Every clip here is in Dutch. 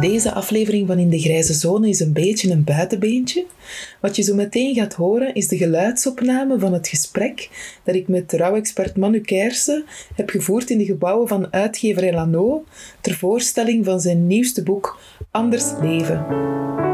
Deze aflevering van In de Grijze Zone is een beetje een buitenbeentje. Wat je zo meteen gaat horen is de geluidsopname van het gesprek dat ik met rouwexpert Manu Kersen heb gevoerd in de gebouwen van uitgever Lano ter voorstelling van zijn nieuwste boek Anders Leven.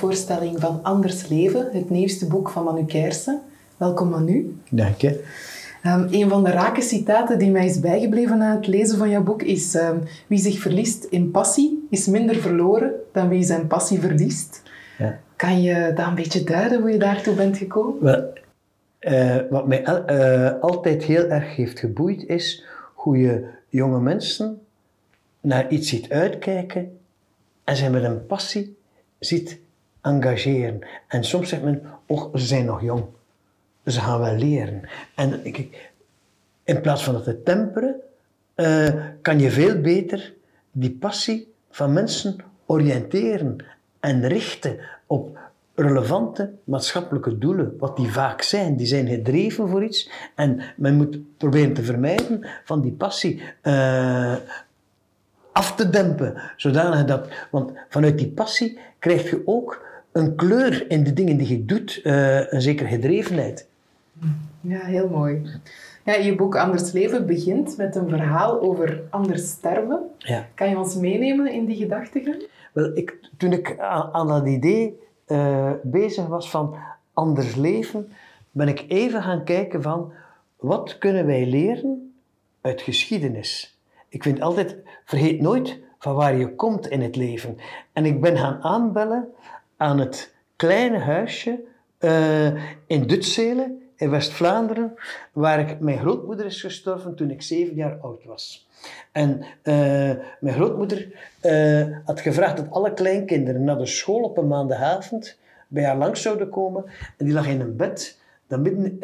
Boekvoorstelling van Anders Leven, het nieuwste boek van Manu Kersen. Welkom Manu. Dank je. Um, een van de rake citaten die mij is bijgebleven na het lezen van jouw boek is um, wie zich verliest in passie is minder verloren dan wie zijn passie verliest. Ja. Kan je dat een beetje duiden, hoe je daartoe bent gekomen? Wel, uh, wat mij uh, altijd heel erg heeft geboeid is hoe je jonge mensen naar iets ziet uitkijken en ze met een passie ziet engageren. En soms zegt men, oh, ze zijn nog jong. Ze gaan wel leren. En ik, in plaats van dat te temperen, uh, kan je veel beter die passie van mensen oriënteren en richten op relevante maatschappelijke doelen, wat die vaak zijn. Die zijn gedreven voor iets en men moet proberen te vermijden van die passie uh, af te dempen. Zodanig dat, want vanuit die passie krijg je ook een kleur in de dingen die je doet, uh, een zekere gedrevenheid. Ja, heel mooi. Ja, je boek Anders Leven begint met een verhaal over anders sterven. Ja. Kan je ons meenemen in die gedachtegang? Wel, ik, toen ik aan, aan dat idee uh, bezig was van anders leven, ben ik even gaan kijken van wat kunnen wij leren uit geschiedenis. Ik vind altijd, vergeet nooit van waar je komt in het leven. En ik ben gaan aanbellen aan het kleine huisje uh, in Dutzelen, in West-Vlaanderen, waar ik, mijn grootmoeder is gestorven toen ik zeven jaar oud was. En uh, mijn grootmoeder uh, had gevraagd dat alle kleinkinderen naar de school op een maandagavond bij haar langs zouden komen. En die lag in een bed dat, midden,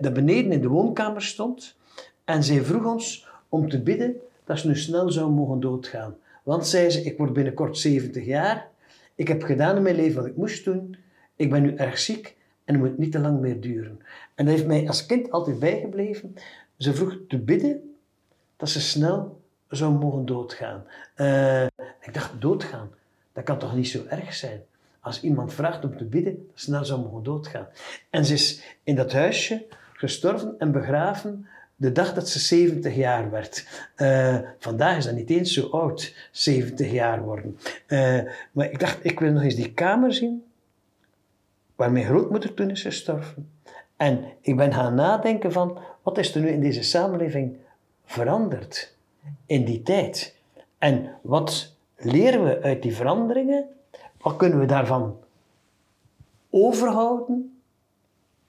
dat beneden in de woonkamer stond. En zij vroeg ons om te bidden dat ze nu snel zou mogen doodgaan. Want, zei ze, ik word binnenkort 70 jaar. Ik heb gedaan in mijn leven wat ik moest doen. Ik ben nu erg ziek en het moet niet te lang meer duren. En dat heeft mij als kind altijd bijgebleven. Ze vroeg te bidden dat ze snel zou mogen doodgaan. Uh, ik dacht, doodgaan, dat kan toch niet zo erg zijn? Als iemand vraagt om te bidden, snel zou mogen doodgaan. En ze is in dat huisje gestorven en begraven de dag dat ze 70 jaar werd. Uh, vandaag is dat niet eens zo oud, 70 jaar worden. Uh, maar ik dacht, ik wil nog eens die kamer zien waar mijn grootmoeder toen is gestorven. En ik ben gaan nadenken van, wat is er nu in deze samenleving veranderd in die tijd? En wat leren we uit die veranderingen? Wat kunnen we daarvan overhouden?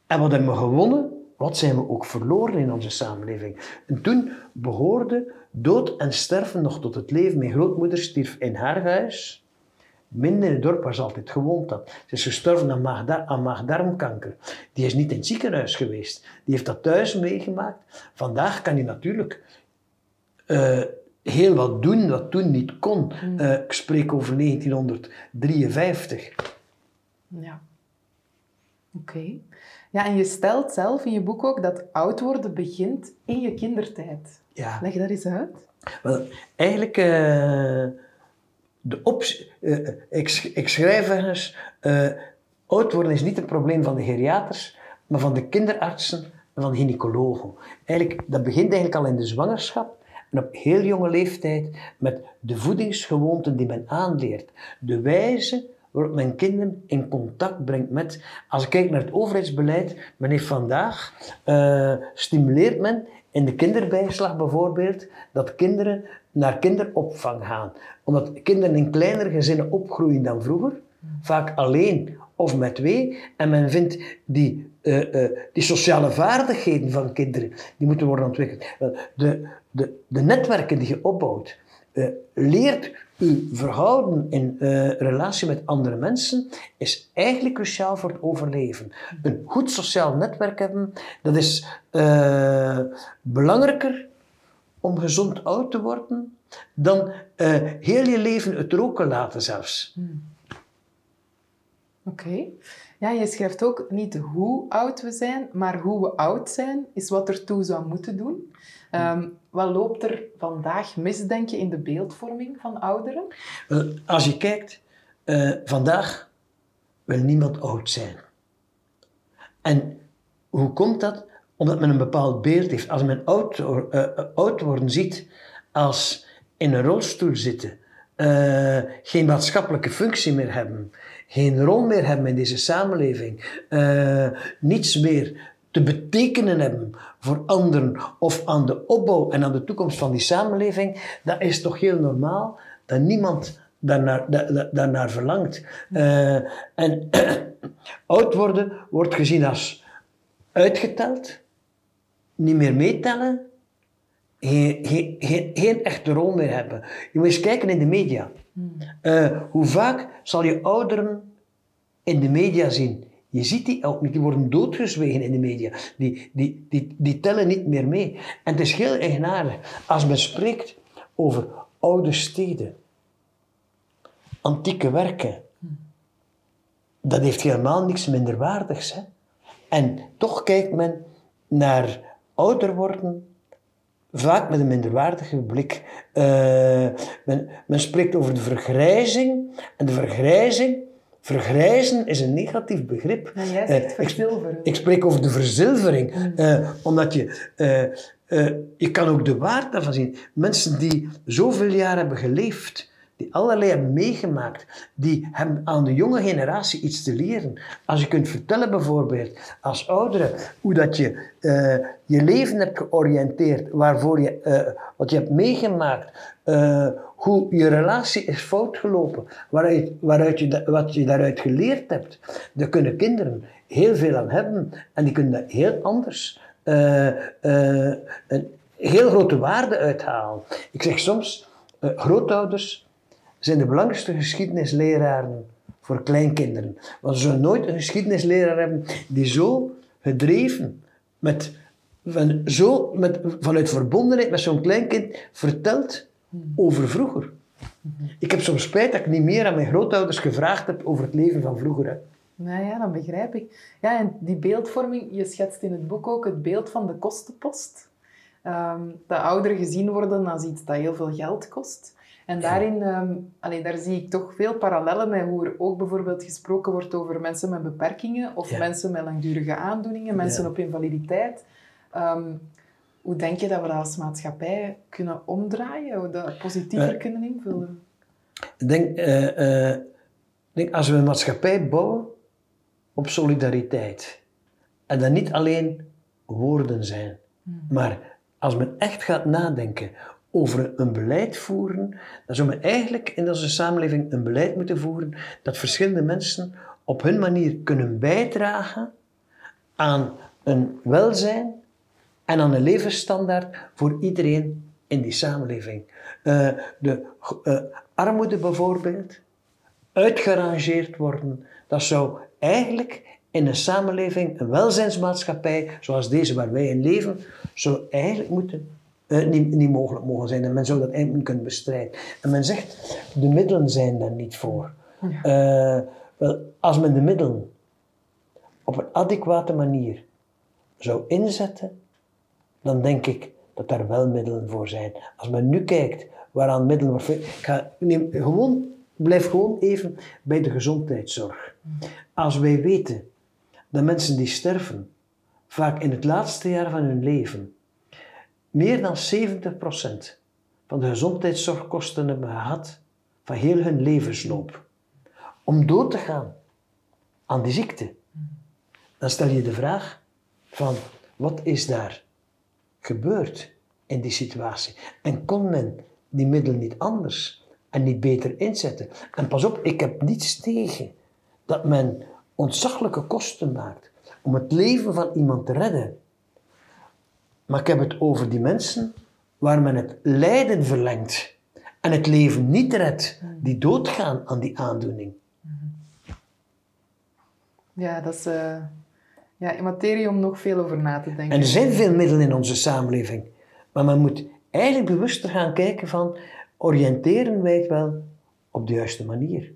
En wat hebben we gewonnen? Wat zijn we ook verloren in onze samenleving? En toen behoorde dood en sterven nog tot het leven. Mijn grootmoeder stierf in haar huis, Minder in het dorp waar ze altijd gewoond had. Ze is gestorven aan, maagda aan maagdarmkanker. Die is niet in het ziekenhuis geweest. Die heeft dat thuis meegemaakt. Vandaag kan je natuurlijk uh, heel wat doen wat toen niet kon. Uh, ik spreek over 1953. Ja. Oké. Okay. Ja, en je stelt zelf in je boek ook dat oud worden begint in je kindertijd. Ja. Leg dat eens uit. Wel, eigenlijk, uh, de optie, uh, ik, ik schrijf ergens, uh, oud worden is niet een probleem van de geriaters, maar van de kinderartsen en van gynaecologen. Eigenlijk, dat begint eigenlijk al in de zwangerschap en op heel jonge leeftijd met de voedingsgewoonten die men aanleert. De wijze waarop men kinderen in contact brengt met... Als ik kijk naar het overheidsbeleid, men heeft vandaag... Uh, stimuleert men in de kinderbijslag bijvoorbeeld, dat kinderen naar kinderopvang gaan. Omdat kinderen in kleinere gezinnen opgroeien dan vroeger, vaak alleen of met twee, en men vindt die, uh, uh, die sociale vaardigheden van kinderen, die moeten worden ontwikkeld. De, de, de netwerken die je opbouwt, leert u verhouden in relatie met andere mensen, is eigenlijk cruciaal voor het overleven. Een goed sociaal netwerk hebben, dat is belangrijker om gezond oud te worden dan heel je leven het roken laten zelfs. Hmm. Oké. Ja, je schrijft ook niet hoe oud we zijn, maar hoe we oud zijn is wat ertoe zou moeten doen. Um, wat loopt er vandaag mis, denk je, in de beeldvorming van ouderen? als je kijkt, uh, vandaag wil niemand oud zijn. En hoe komt dat? Omdat men een bepaald beeld heeft. Als men oud, uh, oud worden ziet als in een rolstoel zitten, geen maatschappelijke functie meer hebben, geen rol meer hebben in deze samenleving, niets meer te betekenen hebben voor anderen of aan de opbouw en aan de toekomst van die samenleving, dat is toch heel normaal dat niemand daarnaar, daarnaar verlangt. Uh, en oud worden wordt gezien als uitgeteld, niet meer meetellen, geen, geen, geen, geen echte rol meer hebben. Je moet eens kijken in de media. Uh, hoe vaak zal je ouderen in de media zien? Je ziet die ook niet, die worden doodgezwegen in de media. Die, die, die, die tellen niet meer mee. En het is heel eigenaardig. Als men spreekt over oude steden, antieke werken, dat heeft helemaal niks minderwaardigs. Hè? En toch kijkt men naar ouder worden vaak met een minderwaardige blik. Uh, men, men, spreekt over de vergrijzing. En de vergrijzing, vergrijzen is een negatief begrip. Jij zegt uh, verzilveren. Ik, ik, spreek over de verzilvering. Mm. Uh, omdat je, je kan ook de waarde daarvan zien. Mensen die zoveel jaar hebben geleefd die allerlei hebben meegemaakt, die hebben aan de jonge generatie iets te leren. Als je kunt vertellen bijvoorbeeld, als oudere, hoe dat je uh, je leven hebt georiënteerd, waarvoor je, uh, wat je hebt meegemaakt, hoe je relatie is fout gelopen, waaruit, waaruit je, wat je daaruit geleerd hebt, daar kunnen kinderen heel veel aan hebben en die kunnen dat heel anders een heel grote waarde uithalen. Ik zeg soms, grootouders zijn de belangrijkste geschiedenisleraren voor kleinkinderen. Want ze zullen nooit een geschiedenisleraar hebben die zo gedreven, met, van, zo met, vanuit verbondenheid met zo'n kleinkind vertelt over vroeger. Ik heb soms spijt dat ik niet meer aan mijn grootouders gevraagd heb over het leven van vroeger. Hè. Nou ja, dat begrijp ik. Ja, en die beeldvorming, je schetst in het boek ook het beeld van de kostenpost. Um, dat ouderen gezien worden als iets dat heel veel geld kost. En daarin, um, daar zie ik toch veel parallellen met hoe er ook bijvoorbeeld gesproken wordt over mensen met beperkingen of mensen met langdurige aandoeningen, mensen op invaliditeit. Um, hoe denk je dat we dat als maatschappij kunnen omdraaien, hoe dat positiever uh, kunnen invullen? Ik denk, uh, uh, denk, als we een maatschappij bouwen op solidariteit, en dat niet alleen woorden zijn, hmm. maar als men echt gaat nadenken over een beleid voeren, dan zou men eigenlijk in onze samenleving een beleid moeten voeren dat verschillende mensen op hun manier kunnen bijdragen aan een welzijn en aan een levensstandaard voor iedereen in die samenleving. Uh, de uh, armoede bijvoorbeeld, uitgerangeerd worden, dat zou eigenlijk in een samenleving, een welzijnsmaatschappij zoals deze waar wij in leven, zou eigenlijk moeten uh, niet, niet mogelijk mogen zijn. En men zou dat eigenlijk niet kunnen bestrijden. En men zegt, de middelen zijn daar niet voor. Wel, als men de middelen op een adequate manier zou inzetten, dan denk ik dat daar wel middelen voor zijn. Als men nu kijkt waaraan middelen. Ik ga, neem, gewoon, blijf gewoon even bij de gezondheidszorg. Als wij weten dat mensen die sterven vaak in het laatste jaar van hun leven, meer dan 70% van de gezondheidszorgkosten hebben gehad van heel hun levensloop. Om dood te gaan aan die ziekte. Dan stel je de vraag van wat is daar gebeurd in die situatie? En kon men die middelen niet anders en niet beter inzetten? En pas op, ik heb niets tegen dat men ontzaglijke kosten maakt om het leven van iemand te redden. Maar ik heb het over die mensen waar men het lijden verlengt en het leven niet redt, die doodgaan aan die aandoening. Ja, dat is uh, ja, materie om nog veel over na te denken. En er zijn veel middelen in onze samenleving. Maar men moet eigenlijk bewuster gaan kijken van, oriënteren wij het wel op de juiste manier?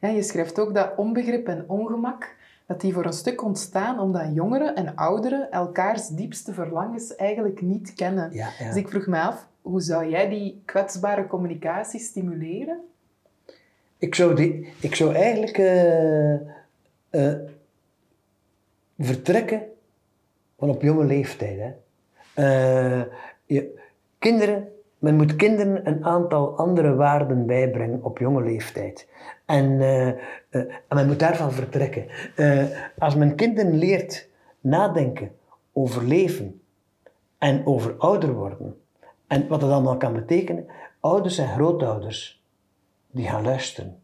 Ja, je schrijft ook dat onbegrip en ongemak, dat die voor een stuk ontstaan omdat jongeren en ouderen elkaars diepste verlangens eigenlijk niet kennen. Ja, ja. Dus ik vroeg me af, hoe zou jij die kwetsbare communicatie stimuleren? Ik zou, die, ik zou eigenlijk uh, uh, vertrekken van op jonge leeftijd. Hè. Uh, je, kinderen, men moet kinderen een aantal andere waarden bijbrengen op jonge leeftijd. En, en men moet daarvan vertrekken. als men kinderen leert nadenken over leven en over ouder worden, en wat dat allemaal kan betekenen, ouders en grootouders, die gaan luisteren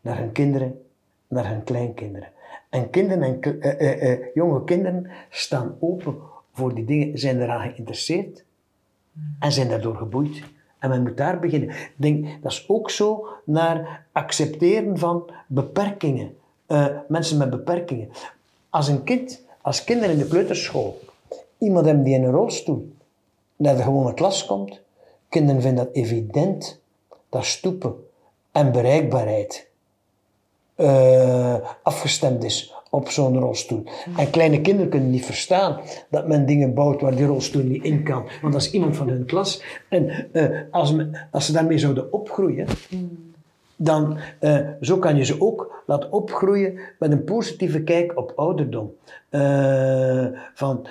naar hun kinderen, naar hun kleinkinderen. En kinderen en uh, uh, uh, jonge kinderen staan open voor die dingen, zijn eraan geïnteresseerd en zijn daardoor geboeid. En men moet daar beginnen. Denk, dat is ook zo naar accepteren van beperkingen. mensen met beperkingen. Als een kind, als kinderen in de kleuterschool, iemand hebben die in een rolstoel naar de gewone klas komt, kinderen vinden dat evident dat stoepen en bereikbaarheid uh, afgestemd is op zo'n rolstoel. En kleine kinderen kunnen niet verstaan dat men dingen bouwt waar die rolstoel niet in kan. Want dat is iemand van hun klas. En uh, als, als ze daarmee zouden opgroeien, dan uh, zo kan je ze ook laten opgroeien met een positieve kijk op ouderdom. van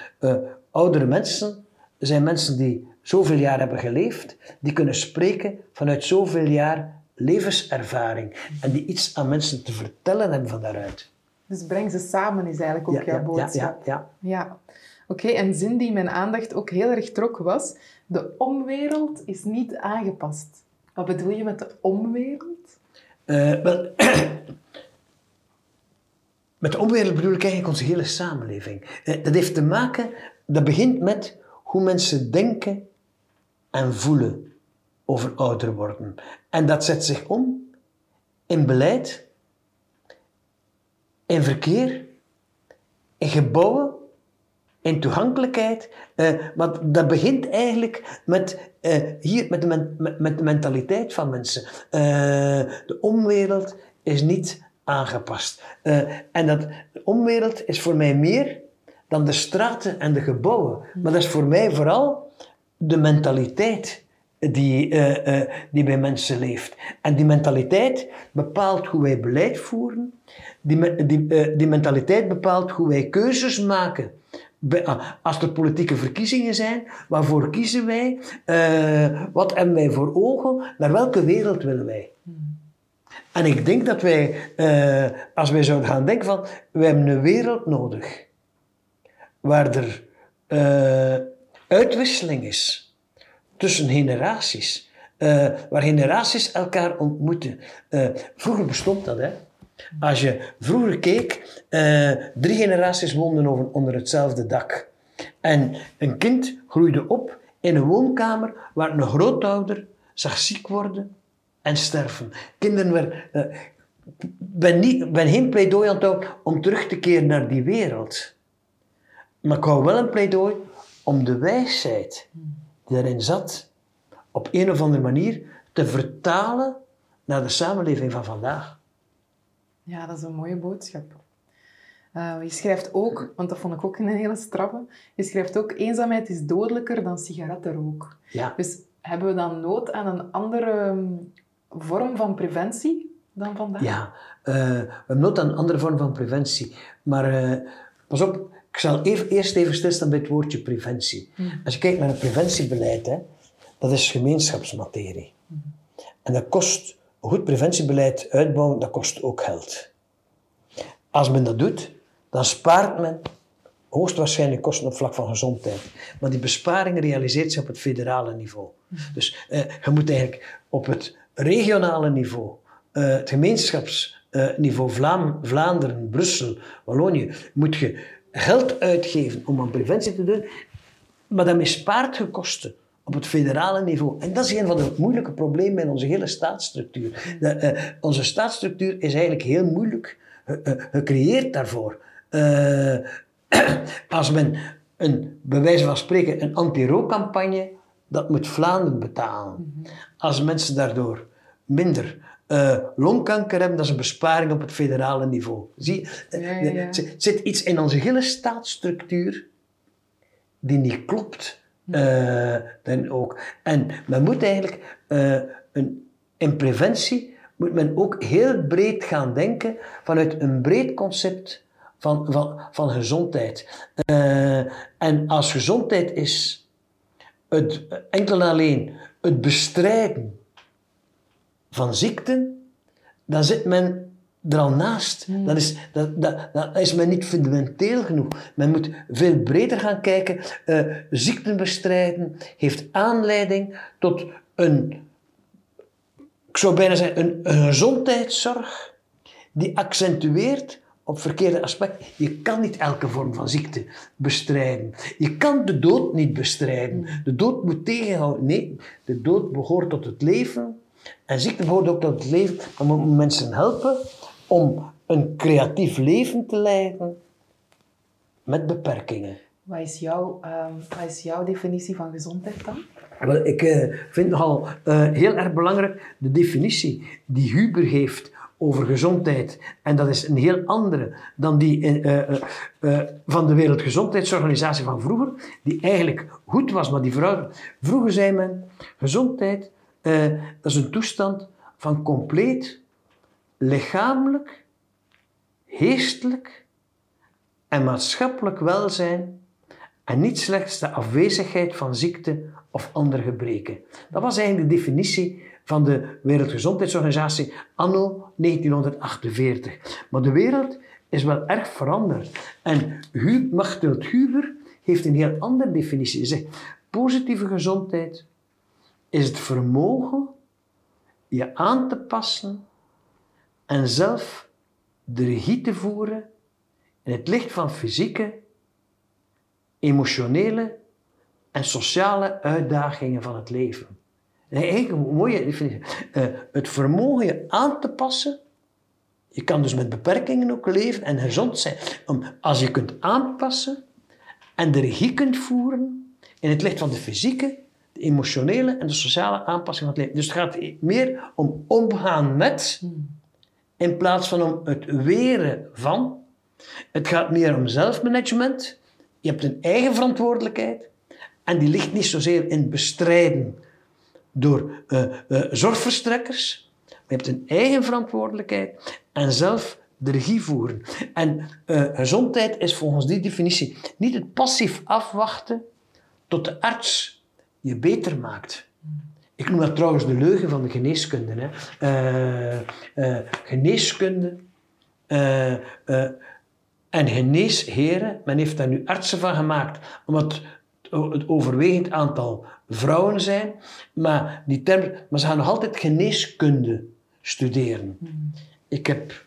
oudere mensen zijn mensen die zoveel jaar hebben geleefd, die kunnen spreken vanuit zoveel jaar levenservaring en die iets aan mensen te vertellen hebben van daaruit. Dus breng ze samen is eigenlijk ook ja, jouw boodschap. Ja, ja, ja. Oké, okay, en zin die mijn aandacht ook heel erg trok was, de omwereld is niet aangepast. Wat bedoel je met de omwereld? Uh, wel, met de omwereld bedoel ik eigenlijk onze hele samenleving. Uh, dat heeft te maken, dat begint met hoe mensen denken en voelen over ouder worden. En dat zet zich om in beleid, in verkeer, in gebouwen, in toegankelijkheid. Uh, want dat begint eigenlijk met, uh, hier, met, de met, de mentaliteit van mensen. Uh, de omwereld is niet aangepast. en dat de omwereld is voor mij meer dan de straten en de gebouwen. Maar dat is voor mij vooral de mentaliteit die, uh, uh, die bij mensen leeft. En die mentaliteit bepaalt hoe wij beleid voeren. Die, die, uh, die mentaliteit bepaalt hoe wij keuzes maken. Als er politieke verkiezingen zijn, waarvoor kiezen wij? wat hebben wij voor ogen? Naar welke wereld willen wij? En ik denk dat wij, als wij zouden gaan denken van, wij hebben een wereld nodig waar er uitwisseling is tussen generaties. Uh, waar generaties elkaar ontmoeten. Uh, vroeger bestond dat, hè. Als je vroeger keek, uh, drie generaties woonden over, onder hetzelfde dak. En een kind groeide op in een woonkamer waar een grootouder zag ziek worden en sterven. Kinderen werden... Ik ben, ben geen pleidooi aan het om terug te keren naar die wereld. Maar ik hou wel een pleidooi om de wijsheid die daarin zat, op een of andere manier te vertalen naar de samenleving van vandaag. Ja, dat is een mooie boodschap. Uh, je schrijft ook, want dat vond ik ook een hele straffe, je schrijft ook eenzaamheid is dodelijker dan sigarettenrook. Ja. Dus hebben we dan nood aan een andere um, vorm van preventie dan vandaag? Ja, uh, we hebben nood aan een andere vorm van preventie. Maar uh, pas op, ik zal even, eerst even stilstaan bij het woordje preventie. Als je kijkt naar het preventiebeleid, hè, dat is gemeenschapsmaterie. En dat kost, goed preventiebeleid uitbouwen, dat kost ook geld. Als men dat doet, dan spaart men hoogstwaarschijnlijk kosten op vlak van gezondheid. Maar die besparing realiseert zich op het federale niveau. Dus eh, je moet eigenlijk op het regionale niveau, eh, het gemeenschapsniveau, Vlaam, Vlaanderen, Brussel, Wallonië, moet je geld uitgeven om aan preventie te doen, maar dat bespaart je kosten op het federale niveau. En dat is een van de moeilijke problemen in onze hele staatsstructuur. De, uh, onze staatsstructuur is eigenlijk heel moeilijk gecreëerd daarvoor. Uh, als men een, bij wijze van spreken, een anti-rookcampagne, dat moet Vlaanderen betalen. Als mensen daardoor minder uh, longkanker hebben, dat is een besparing op het federale niveau. Zie, ja, ja, ja. er zit iets in onze hele staatsstructuur die niet klopt. Uh, dan ook. En men moet eigenlijk uh, een, in preventie moet men ook heel breed gaan denken vanuit een breed concept van, van, van gezondheid. En als gezondheid is het, enkel en alleen het bestrijden van ziekten, dan zit men er al naast. Hmm. Dan, is, dat, dat, dat, is men niet fundamenteel genoeg. Men moet veel breder gaan kijken. Uh, ziekten bestrijden heeft aanleiding tot een, ik zou bijna zeggen, een, een gezondheidszorg die accentueert op verkeerde aspecten. Je kan niet elke vorm van ziekte bestrijden. Je kan de dood niet bestrijden. De dood moet tegenhouden. Nee, de dood behoort tot het leven. En ziekte behoort ook tot het leven. Dan moet mensen helpen om een creatief leven te leiden met beperkingen. Wat is, jouw, uh, wat is jouw definitie van gezondheid dan? Wel, ik uh, vind nogal uh, heel erg belangrijk de definitie die Huber heeft over gezondheid. En dat is een heel andere dan die uh, van de Wereldgezondheidsorganisatie van vroeger, die eigenlijk goed was, maar die vrouw... Vroeger zei men, gezondheid, dat is een toestand van compleet lichamelijk, geestelijk en maatschappelijk welzijn en niet slechts de afwezigheid van ziekte of andere gebreken. Dat was eigenlijk de definitie van de Wereldgezondheidsorganisatie anno 1948. Maar de wereld is wel erg veranderd. En Machteld Huber heeft een heel andere definitie. Hij zegt, positieve gezondheid is het vermogen je aan te passen en zelf de regie te voeren in het licht van fysieke, emotionele en sociale uitdagingen van het leven. Een mooie. Uh, het vermogen je aan te passen. Je kan dus met beperkingen ook leven en gezond zijn. Als je kunt aanpassen en de regie kunt voeren in het licht van de fysieke, emotionele en de sociale aanpassing van het leven. Dus het gaat meer om omgaan met, in plaats van om het weren van. Het gaat meer om zelfmanagement. Je hebt een eigen verantwoordelijkheid. En die ligt niet zozeer in bestrijden door uh, uh, zorgverstrekkers. Je hebt een eigen verantwoordelijkheid en zelf de regie voeren. En uh, gezondheid is volgens die definitie niet het passief afwachten tot de arts je beter maakt. Ik noem dat trouwens de leugen van de geneeskunde. Hè. geneeskunde en geneesheren, men heeft daar nu artsen van gemaakt, omdat het overwegend aantal vrouwen zijn, maar, die term, maar ze gaan nog altijd geneeskunde studeren. Ik heb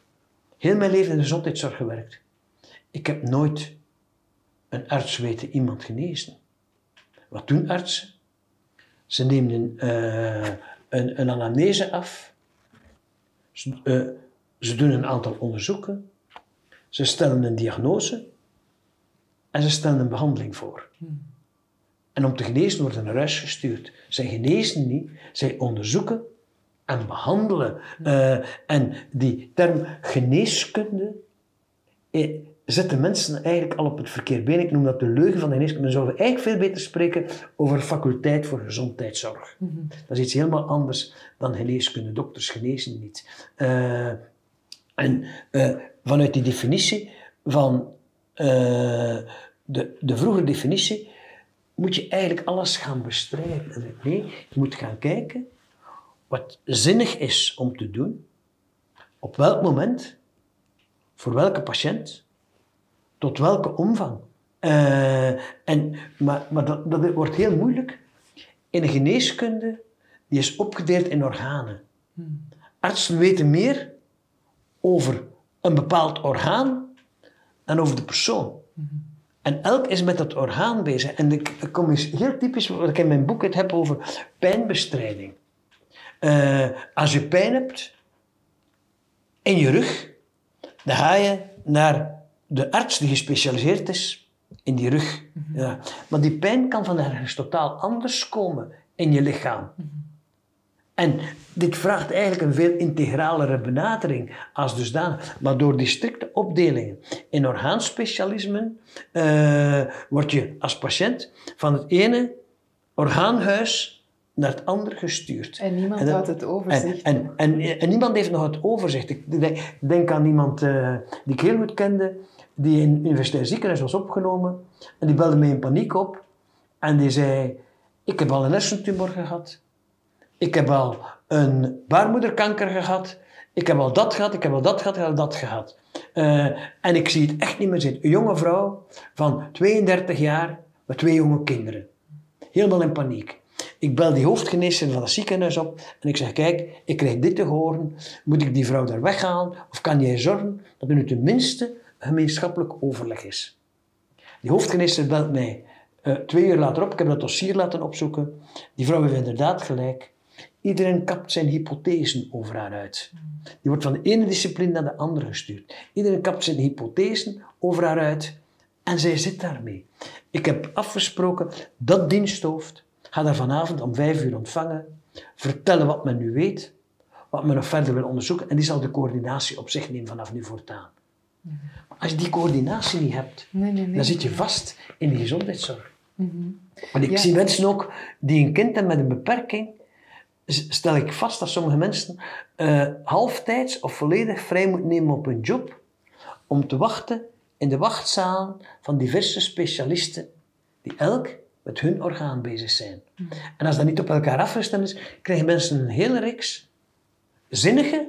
heel mijn leven in de gezondheidszorg gewerkt. Ik heb nooit een arts weten iemand genezen. Wat doen artsen? Ze nemen uh, een, een anamnese af. Ze, uh, ze doen een aantal onderzoeken. Ze stellen een diagnose. En ze stellen een behandeling voor. Hmm. En om te genezen wordt naar huis gestuurd. Zij genezen niet, zij onderzoeken en behandelen. Uh, en die term geneeskunde eh, zet de mensen eigenlijk al op het verkeerde been. Ik noem dat de leugen van de geneeskunde. Dan zouden we eigenlijk veel beter spreken over faculteit voor gezondheidszorg. Mm -hmm. Dat is iets helemaal anders dan geneeskunde. Dokters genezen niet. Uh, en uh, vanuit die definitie van de, de vroege definitie, moet je eigenlijk alles gaan bestrijden. Nee, je moet gaan kijken wat zinnig is om te doen, op welk moment, voor welke patiënt, tot welke omvang. Uh, en, maar maar dat, dat wordt heel moeilijk in een geneeskunde die is opgedeeld in organen. Hmm. Artsen weten meer over een bepaald orgaan dan over de persoon. Hmm. En elk is met dat orgaan bezig. En ik, kom eens heel typisch wat ik in mijn boek het heb over pijnbestrijding. Uh, als je pijn hebt in je rug, dan ga je naar de arts die gespecialiseerd is in die rug. Ja. Maar die pijn kan van ergens totaal anders komen in je lichaam. Mhm. En dit vraagt eigenlijk een veel integralere benadering als dusdanig. Maar door die strikte opdelingen in orgaanspecialismen uh, word je als patiënt van het ene orgaanhuis naar het andere gestuurd. En niemand had het overzicht. En, en, en, niemand heeft nog het overzicht. Ik denk aan iemand uh, die ik heel goed kende, die in universitair ziekenhuis was opgenomen. En die belde mij in paniek op. En die zei, ik heb al een hersentumor gehad. Ik heb al een baarmoederkanker gehad. Ik heb al dat gehad, ik heb al dat gehad, ik heb al dat gehad. Uh, en ik zie het echt niet meer zitten. Een jonge vrouw van 32 jaar met twee jonge kinderen. Helemaal in paniek. Ik bel die hoofdgeneesheer van het ziekenhuis op en ik zeg, kijk, ik krijg dit te horen. Moet ik die vrouw daar weghalen? Of kan jij zorgen dat er nu tenminste gemeenschappelijk overleg is? Die hoofdgeneesheer belt mij uh, twee uur later op. Ik heb dat dossier laten opzoeken. Die vrouw heeft inderdaad gelijk. Iedereen kapt zijn hypothesen over haar uit. Die wordt van de ene discipline naar de andere gestuurd. Iedereen kapt zijn hypothesen over haar uit en zij zit daarmee. Ik heb afgesproken dat diensthoofd gaat haar vanavond om vijf uur ontvangen, vertellen wat men nu weet, wat men nog verder wil onderzoeken en die zal de coördinatie op zich nemen vanaf nu voortaan. Maar als je die coördinatie niet hebt, nee, nee, nee. dan zit je vast in de gezondheidszorg. Mm En ik zie mensen ook die een kind hebben met een beperking stel ik vast dat sommige mensen uh, halftijds of volledig vrij moeten nemen op hun job om te wachten in de wachtzaal van diverse specialisten die elk met hun orgaan bezig zijn. Hmm. En als dat niet op elkaar afgestemd is, krijgen mensen een hele reeks zinnige,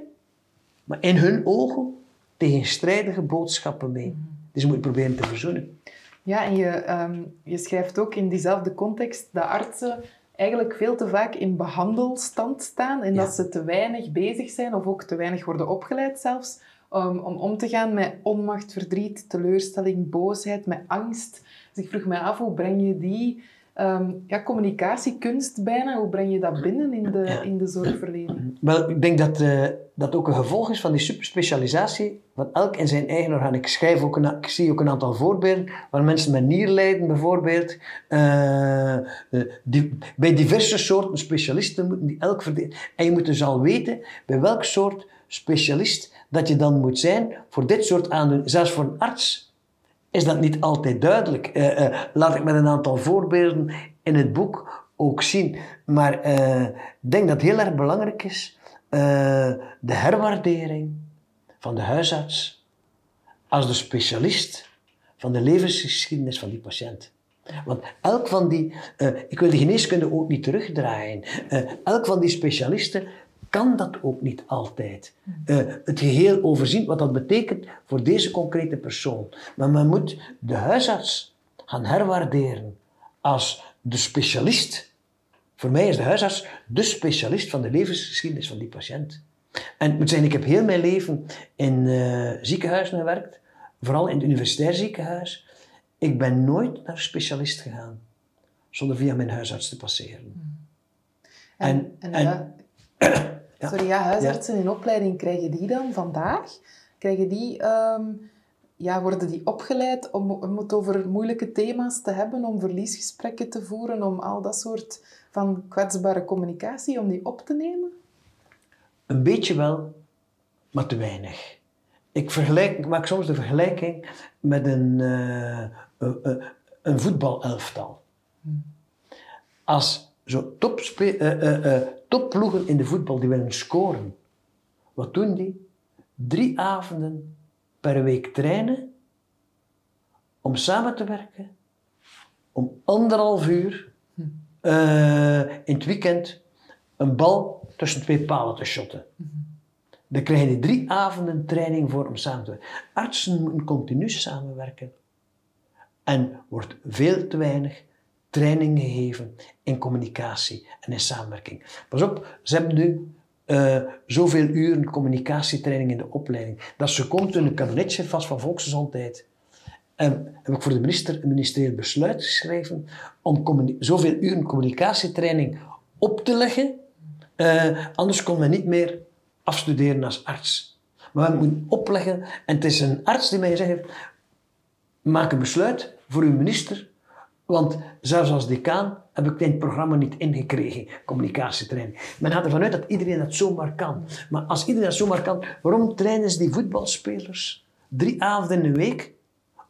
maar in hun ogen tegenstrijdige boodschappen mee. Hmm. Dus je moet proberen te verzoenen. Ja, en je, um, je schrijft ook in diezelfde context dat artsen eigenlijk veel te vaak in behandelstand staan en dat ze te weinig bezig zijn of ook te weinig worden opgeleid zelfs um, om om te gaan met onmacht, verdriet, teleurstelling, boosheid, met angst. Dus ik vroeg me af, hoe breng je die um, ja, communicatiekunst bijna, hoe breng je dat binnen in de, in de zorgverlening? Wel, ik denk dat uh, dat ook een gevolg is van die superspecialisatie van elk in zijn eigen orgaan. Ik, schrijf ook een, ik zie ook een aantal voorbeelden waar mensen met nierlijden bijvoorbeeld, uh, die, bij diverse soorten specialisten moeten die elk verdelen. En je moet dus al weten bij welk soort specialist dat je dan moet zijn voor dit soort aandoeningen. Zelfs voor een arts is dat niet altijd duidelijk. Uh, uh, laat ik met een aantal voorbeelden in het boek ook zien. Maar uh, ik denk dat heel erg belangrijk is de herwaardering van de huisarts als de specialist van de levensgeschiedenis van die patiënt. Want elk van die, ik wil de geneeskunde ook niet terugdraaien, elk van die specialisten kan dat ook niet altijd. Uh, het geheel overzien, wat dat betekent voor deze concrete persoon. Maar men moet de huisarts gaan herwaarderen als de specialist. Voor mij is de huisarts de specialist van de levensgeschiedenis van die patiënt. En het moet zijn, ik heb heel mijn leven in uh, ziekenhuizen gewerkt, vooral in het universitair ziekenhuis. Ik ben nooit naar specialist gegaan zonder via mijn huisarts te passeren. Hmm. En, en, en, en Sorry, ja, huisartsen in opleiding, krijgen die dan vandaag? Krijgen die, ehm, ja, worden die opgeleid om, om het over moeilijke thema's te hebben, om verliesgesprekken te voeren, om al dat soort van kwetsbare communicatie, om die op te nemen? Een beetje wel, maar te weinig. Ik, vergelijk, ik maak soms de vergelijking met een, uh, een, een voetbalelftal. Hmm. Als zo topspe uh, uh, topploegen in de voetbal die willen scoren. Wat doen die? Drie avonden per week trainen om samen te werken, om anderhalf uur eh, in het weekend een bal tussen twee palen te shotten. Dan krijg je drie avonden training voor om samen te werken. Artsen moeten continu samenwerken. En wordt veel te weinig training gegeven in communicatie en in samenwerking. Pas op, ze hebben nu uh, zoveel uren communicatietraining in de opleiding. Dat ze komt in een kabinetje vast van volksgezondheid. En heb ik voor de minister een ministerieel besluit geschreven om zoveel uren communicatietraining op te leggen. Uh, anders kon men niet meer afstuderen als arts. Maar we moeten opleggen. En het is een arts die mij zegt, maak een besluit voor uw minister. Want zelfs als decaan heb ik dit programma niet ingekregen, communicatietraining. Men gaat ervan uit dat iedereen dat zomaar kan. Maar als iedereen dat zomaar kan, waarom trainen ze die voetbalspelers drie avonden in de week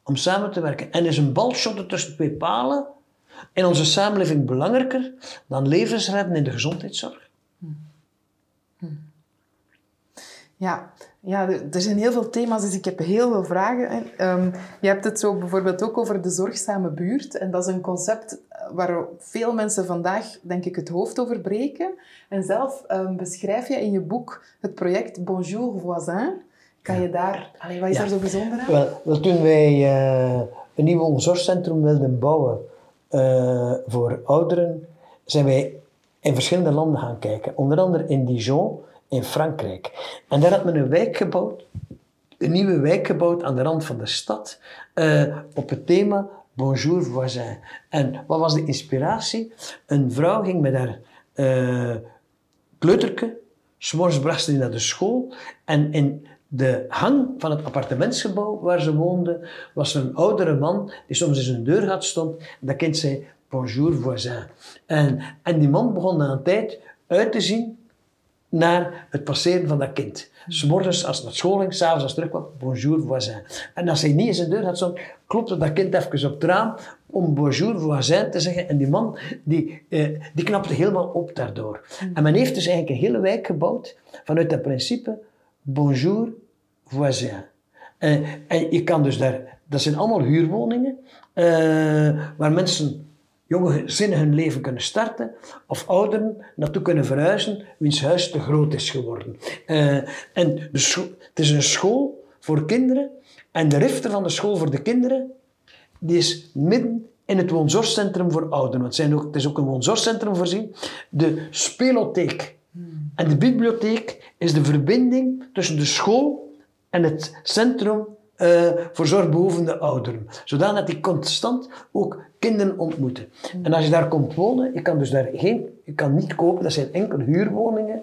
om samen te werken? En is een balshotten tussen twee palen in onze samenleving belangrijker dan levensredden in de gezondheidszorg? Ja, ja, er zijn heel veel thema's, dus ik heb heel veel vragen. Um, je hebt het zo bijvoorbeeld ook over de zorgzame buurt. En dat is een concept waar veel mensen vandaag, denk ik, het hoofd over breken. En zelf um, beschrijf je in je boek het project Bonjour Voisin. Kan je daar... Allee, wat is daar zo bijzonder aan? Wel, wel toen wij uh, een nieuw zorgcentrum wilden bouwen uh, voor ouderen, zijn wij in verschillende landen gaan kijken. Onder andere in Dijon in Frankrijk. En daar had men een wijk gebouwd, een nieuwe wijk gebouwd aan de rand van de stad, uh, op het thema Bonjour voisin. En wat was de inspiratie? Een vrouw ging met haar uh, kleuterke, s'morgens bracht ze naar de school en in de hang van het appartementsgebouw waar ze woonde, was er een oudere man die soms in zijn deur had stond. Dat kind zei, bonjour voisin. En, en die man begon na een tijd uit te zien naar het passeren van dat kind. S'morgens als het naar school ging, s'avonds als het terug kwam, bonjour voisin. En als hij niet in zijn deur had klopte dat kind even op het raam om bonjour voisin te zeggen. En die man, die, eh, die knapte helemaal op daardoor. En men heeft dus eigenlijk een hele wijk gebouwd vanuit dat principe bonjour voisin. Uh, en je kan dus daar, dat zijn allemaal huurwoningen, uh, waar mensen jonge gezinnen hun leven kunnen starten of ouderen naartoe kunnen verhuizen wiens huis te groot is geworden. Uh, en het is een school voor kinderen en de rifter van de school voor de kinderen die is midden in het woonzorgcentrum voor ouderen. Want het, zijn ook, het is ook een woonzorgcentrum voorzien. De spelotheek en de bibliotheek is de verbinding tussen de school en het centrum uh, voor zorgbehoevende ouderen. Zodat die constant ook kinderen ontmoeten. En als je daar komt wonen, je kan dus daar geen, je kan niet kopen, dat zijn enkel huurwoningen.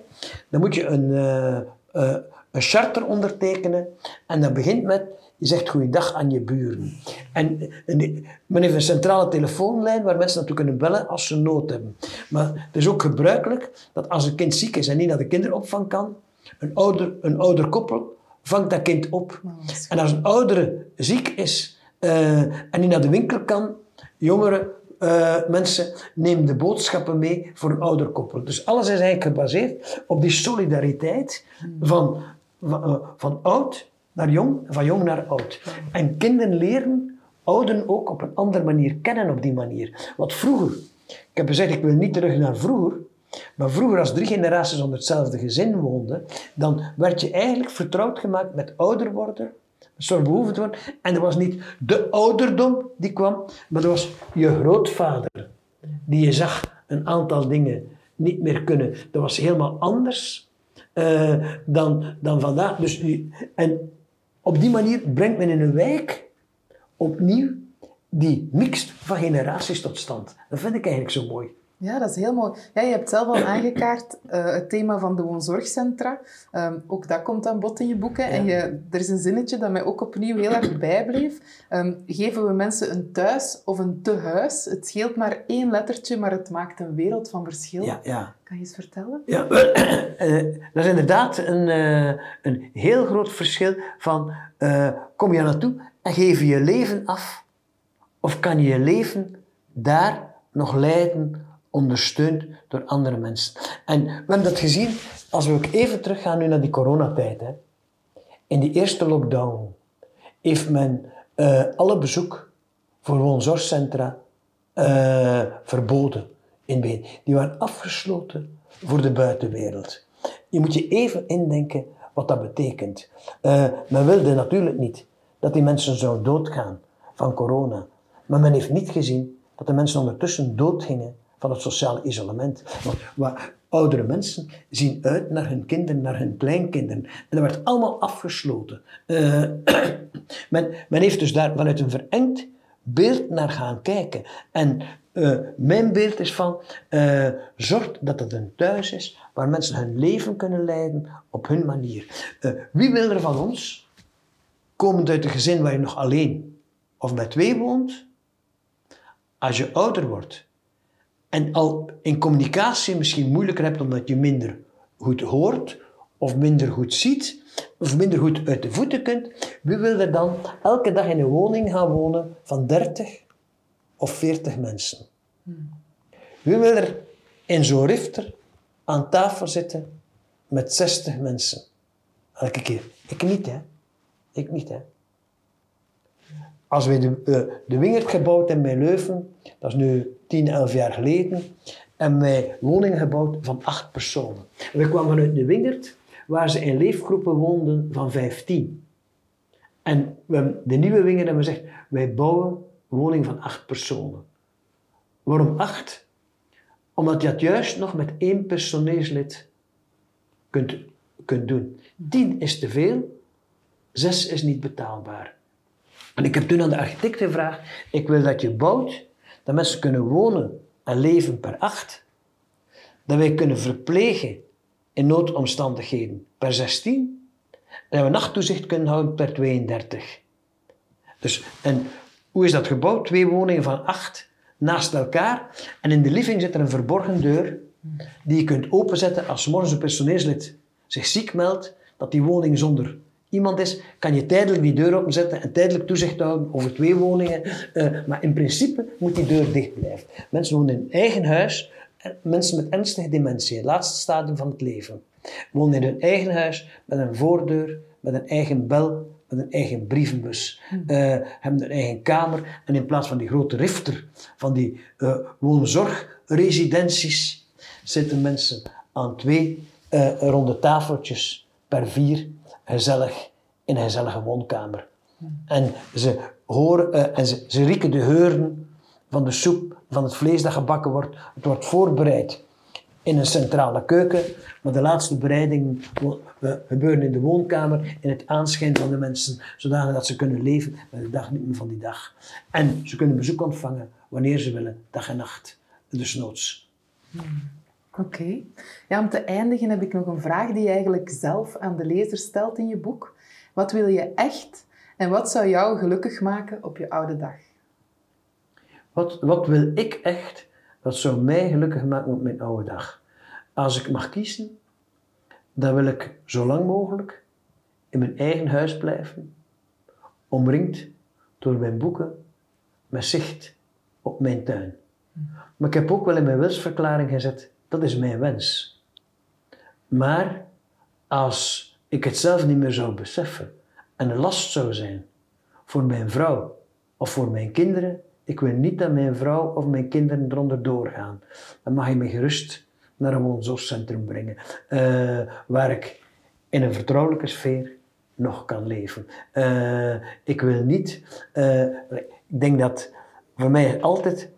Dan moet je een, uh, uh, een charter ondertekenen. En dat begint met, je zegt goeiedag aan je buren. En, en men heeft een centrale telefoonlijn waar mensen naartoe kunnen bellen als ze nood hebben. Maar het is ook gebruikelijk dat als een kind ziek is en niet naar de kinderopvang kan, een ouder, een ouder koppel vangt dat kind op. En als een oudere ziek is uh, en niet naar de winkel kan, jongere uh, mensen nemen de boodschappen mee voor een ouderkoppel. Dus alles is eigenlijk gebaseerd op die solidariteit van, van, uh, van oud naar jong, van jong naar oud. En kinderen leren ouderen ook op een andere manier kennen op die manier. Wat vroeger, ik heb gezegd, ik wil niet terug naar vroeger, maar vroeger, als drie generaties onder hetzelfde gezin woonden, dan werd je eigenlijk vertrouwd gemaakt met ouder worden, zorgbehoevend worden. En er was niet de ouderdom die kwam, maar er was je grootvader, die je zag een aantal dingen niet meer kunnen. Dat was helemaal anders uh, dan, dan vandaag. Dus, en op die manier brengt men in een wijk opnieuw die mix van generaties tot stand. Dat vind ik eigenlijk zo mooi. Ja, dat is heel mooi. Ja, je hebt zelf al aangekaart uh, het thema van de woonzorgcentra. Um, ook dat komt aan bod in je boeken. En je, er is een zinnetje dat mij ook opnieuw heel erg bijbleef. Um, geven we mensen een thuis of een tehuis? Het scheelt maar één lettertje, maar het maakt een wereld van verschil. Ja, ja. Kan je eens vertellen? Ja, dat is inderdaad een, uh, een heel groot verschil van kom je naartoe en geef je je leven af of kan je je leven daar nog leiden ondersteund door andere mensen. En we hebben dat gezien, als we ook even teruggaan nu naar die coronatijd. Hè. In die eerste lockdown heeft men uh, alle bezoek voor woonzorgcentra uh, verboden in Wenen. Die waren afgesloten voor de buitenwereld. Je moet je even indenken wat dat betekent. Uh, men wilde natuurlijk niet dat die mensen zouden doodgaan van corona. Maar men heeft niet gezien dat de mensen ondertussen doodgingen van het sociale isolement. Waar, oudere mensen zien uit naar hun kinderen, naar hun kleinkinderen. En dat werd allemaal afgesloten. Uh, men, men heeft dus daar vanuit een verengd beeld naar gaan kijken. En uh, mijn beeld is van, uh, zorg dat het een thuis is waar mensen hun leven kunnen leiden op hun manier. Wie wil er van ons, komend uit een gezin waar je nog alleen of met twee woont, als je ouder wordt en al in communicatie misschien moeilijker hebt omdat je minder goed hoort of minder goed ziet of minder goed uit de voeten kunt, wie wil er dan elke dag in een woning gaan wonen van 30 of 40 mensen? Wie wil er in zo'n rifter aan tafel zitten met 60 mensen? Elke keer. Ik niet, hè. Ik niet, hè. Als wij de, uh, de Wingert gebouwd hebben bij Leuven, dat is nu 10, 11 jaar geleden, en wij woningen gebouwd van acht personen. En we kwamen vanuit de Wingert, waar ze in leefgroepen woonden van 15. En we, de nieuwe Wingert hebben gezegd, wij bouwen woning van acht personen. Waarom acht? Omdat je het juist nog met één personeelslid kunt, kunt doen. Tien is te veel, zes is niet betaalbaar. En ik heb toen aan de architect gevraagd, ik wil dat je bouwt, dat mensen kunnen wonen en leven per acht, dat wij kunnen verplegen in noodomstandigheden per 16, en dat we nachttoezicht kunnen houden per 32. Dus, en hoe is dat gebouwd? Twee woningen van acht naast elkaar. En in de living zit er een verborgen deur die je kunt openzetten als morgens een personeelslid zich ziek meldt, dat die woning zonder iemand is, kan je tijdelijk die deur openzetten en tijdelijk toezicht houden over twee woningen. Uh, maar in principe moet die deur dicht blijven. Mensen wonen in hun eigen huis, mensen met ernstige dementie, het laatste stadium van het leven, wonen in hun eigen huis met een voordeur, met een eigen bel, met een eigen brievenbus, uh, hebben een eigen kamer en in plaats van die grote rifter van die uh, woonzorgresidenties zitten mensen aan twee ronde tafeltjes per vier gezellig in een gezellige woonkamer. En ze horen en ze, ze rieken de geuren van de soep, van het vlees dat gebakken wordt. Het wordt voorbereid in een centrale keuken, maar de laatste bereidingen gebeuren in de woonkamer, in het aanschijn van de mensen, zodanig dat ze kunnen leven met de meer van die dag. En ze kunnen bezoek ontvangen wanneer ze willen, dag en nacht, dus noods. Oké. Ja, om te eindigen heb ik nog een vraag die je eigenlijk zelf aan de lezer stelt in je boek. Wat wil je echt en wat zou jou gelukkig maken op je oude dag? Wat, wat wil ik echt? Wat zou mij gelukkig maken op mijn oude dag? Als ik mag kiezen, dan wil ik zo lang mogelijk in mijn eigen huis blijven, omringd door mijn boeken, met zicht op mijn tuin. Maar ik heb ook wel in mijn wilsverklaring gezet, dat is mijn wens. Maar als ik het zelf niet meer zou beseffen en een last zou zijn voor mijn vrouw of voor mijn kinderen, ik wil niet dat mijn vrouw of mijn kinderen eronder doorgaan. Dan mag je me gerust naar een woonzorgcentrum brengen, uh, waar ik in een vertrouwelijke sfeer nog kan leven. Uh, ik wil niet, uh, ik denk dat voor mij altijd,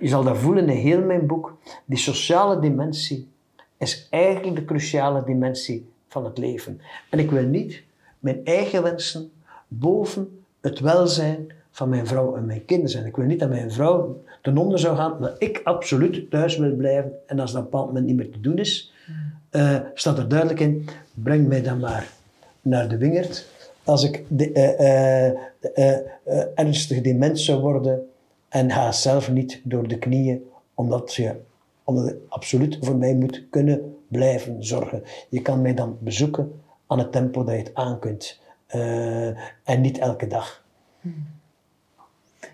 je zal dat voelen in heel mijn boek, die sociale dimensie is eigenlijk de cruciale dimensie van het leven. En ik wil niet mijn eigen wensen boven het welzijn van mijn vrouw en mijn kinderen zijn. Ik wil niet dat mijn vrouw ten onder zou gaan, dat ik absoluut thuis wil blijven. En als dat op een bepaald moment niet meer te doen is, uh, staat er duidelijk in, breng mij dan maar naar de wingerd. Als ik de, uh, uh, ernstig dement zou worden en ga zelf niet door de knieën, omdat, je, omdat absoluut voor mij moet kunnen blijven zorgen. Je kan mij dan bezoeken aan het tempo dat je het aan kunt. en niet elke dag.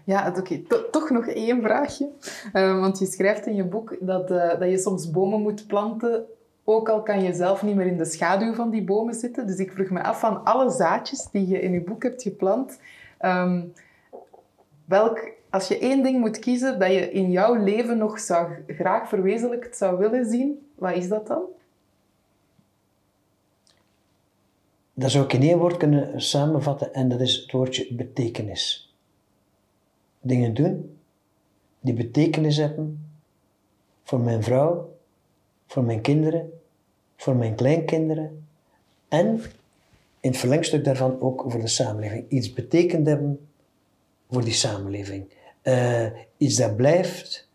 Ja, oké. Toch nog één vraagje. Uh, want je schrijft in je boek dat, uh, dat je soms bomen moet planten, ook al kan je zelf niet meer in de schaduw van die bomen zitten. Dus ik vroeg me af van alle zaadjes die je in je boek hebt geplant, um, welk, als je één ding moet kiezen dat je in jouw leven nog zou, graag verwezenlijkt zou willen zien, wat is dat dan? Dat zou ik in één woord kunnen samenvatten en dat is het woordje betekenis. Dingen doen die betekenis hebben voor mijn vrouw, voor mijn kinderen, voor mijn kleinkinderen en in het verlengstuk daarvan ook voor de samenleving. Iets betekend hebben voor die samenleving. Uh, iets dat blijft,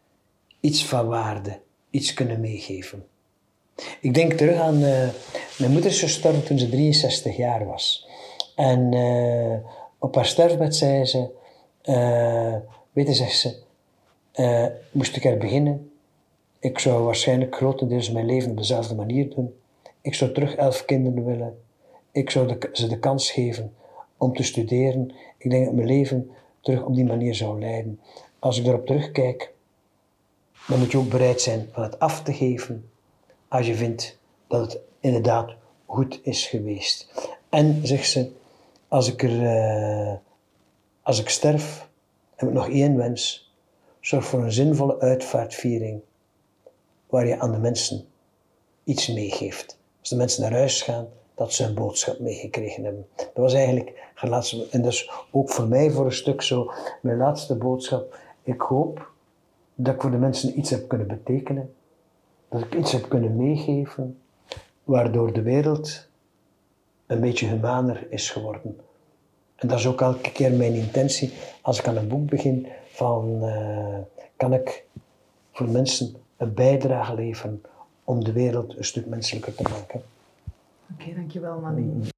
iets van waarde, iets kunnen meegeven. Ik denk terug aan, uh, mijn moeder is gestorven toen ze 63 jaar was. En uh, op haar sterfbed zei ze, weet je, zegt ze, moest ik er beginnen, ik zou waarschijnlijk grotendeels mijn leven op dezelfde manier doen. Ik zou terug elf kinderen willen. Ik zou ze de kans geven om te studeren. Ik denk dat mijn leven terug op die manier zou leiden. Als ik erop terugkijk, dan moet je ook bereid zijn van het af te geven als je vindt dat het inderdaad goed is geweest. En zegt ze, als ik, er, uh, als ik sterf, heb ik nog één wens. Zorg voor een zinvolle uitvaartviering waar je aan de mensen iets meegeeft. Als de mensen naar huis gaan, dat ze een boodschap meegekregen hebben. Dat was eigenlijk en dat is ook voor mij voor een stuk zo, mijn laatste boodschap. Ik hoop dat ik voor de mensen iets heb kunnen betekenen, dat ik iets heb kunnen meegeven, waardoor de wereld een beetje humaner is geworden. En dat is ook elke keer mijn intentie als ik aan een boek begin, van uh, kan ik voor mensen een bijdrage leveren om de wereld een stuk menselijker te maken. Oké, dankjewel Manny.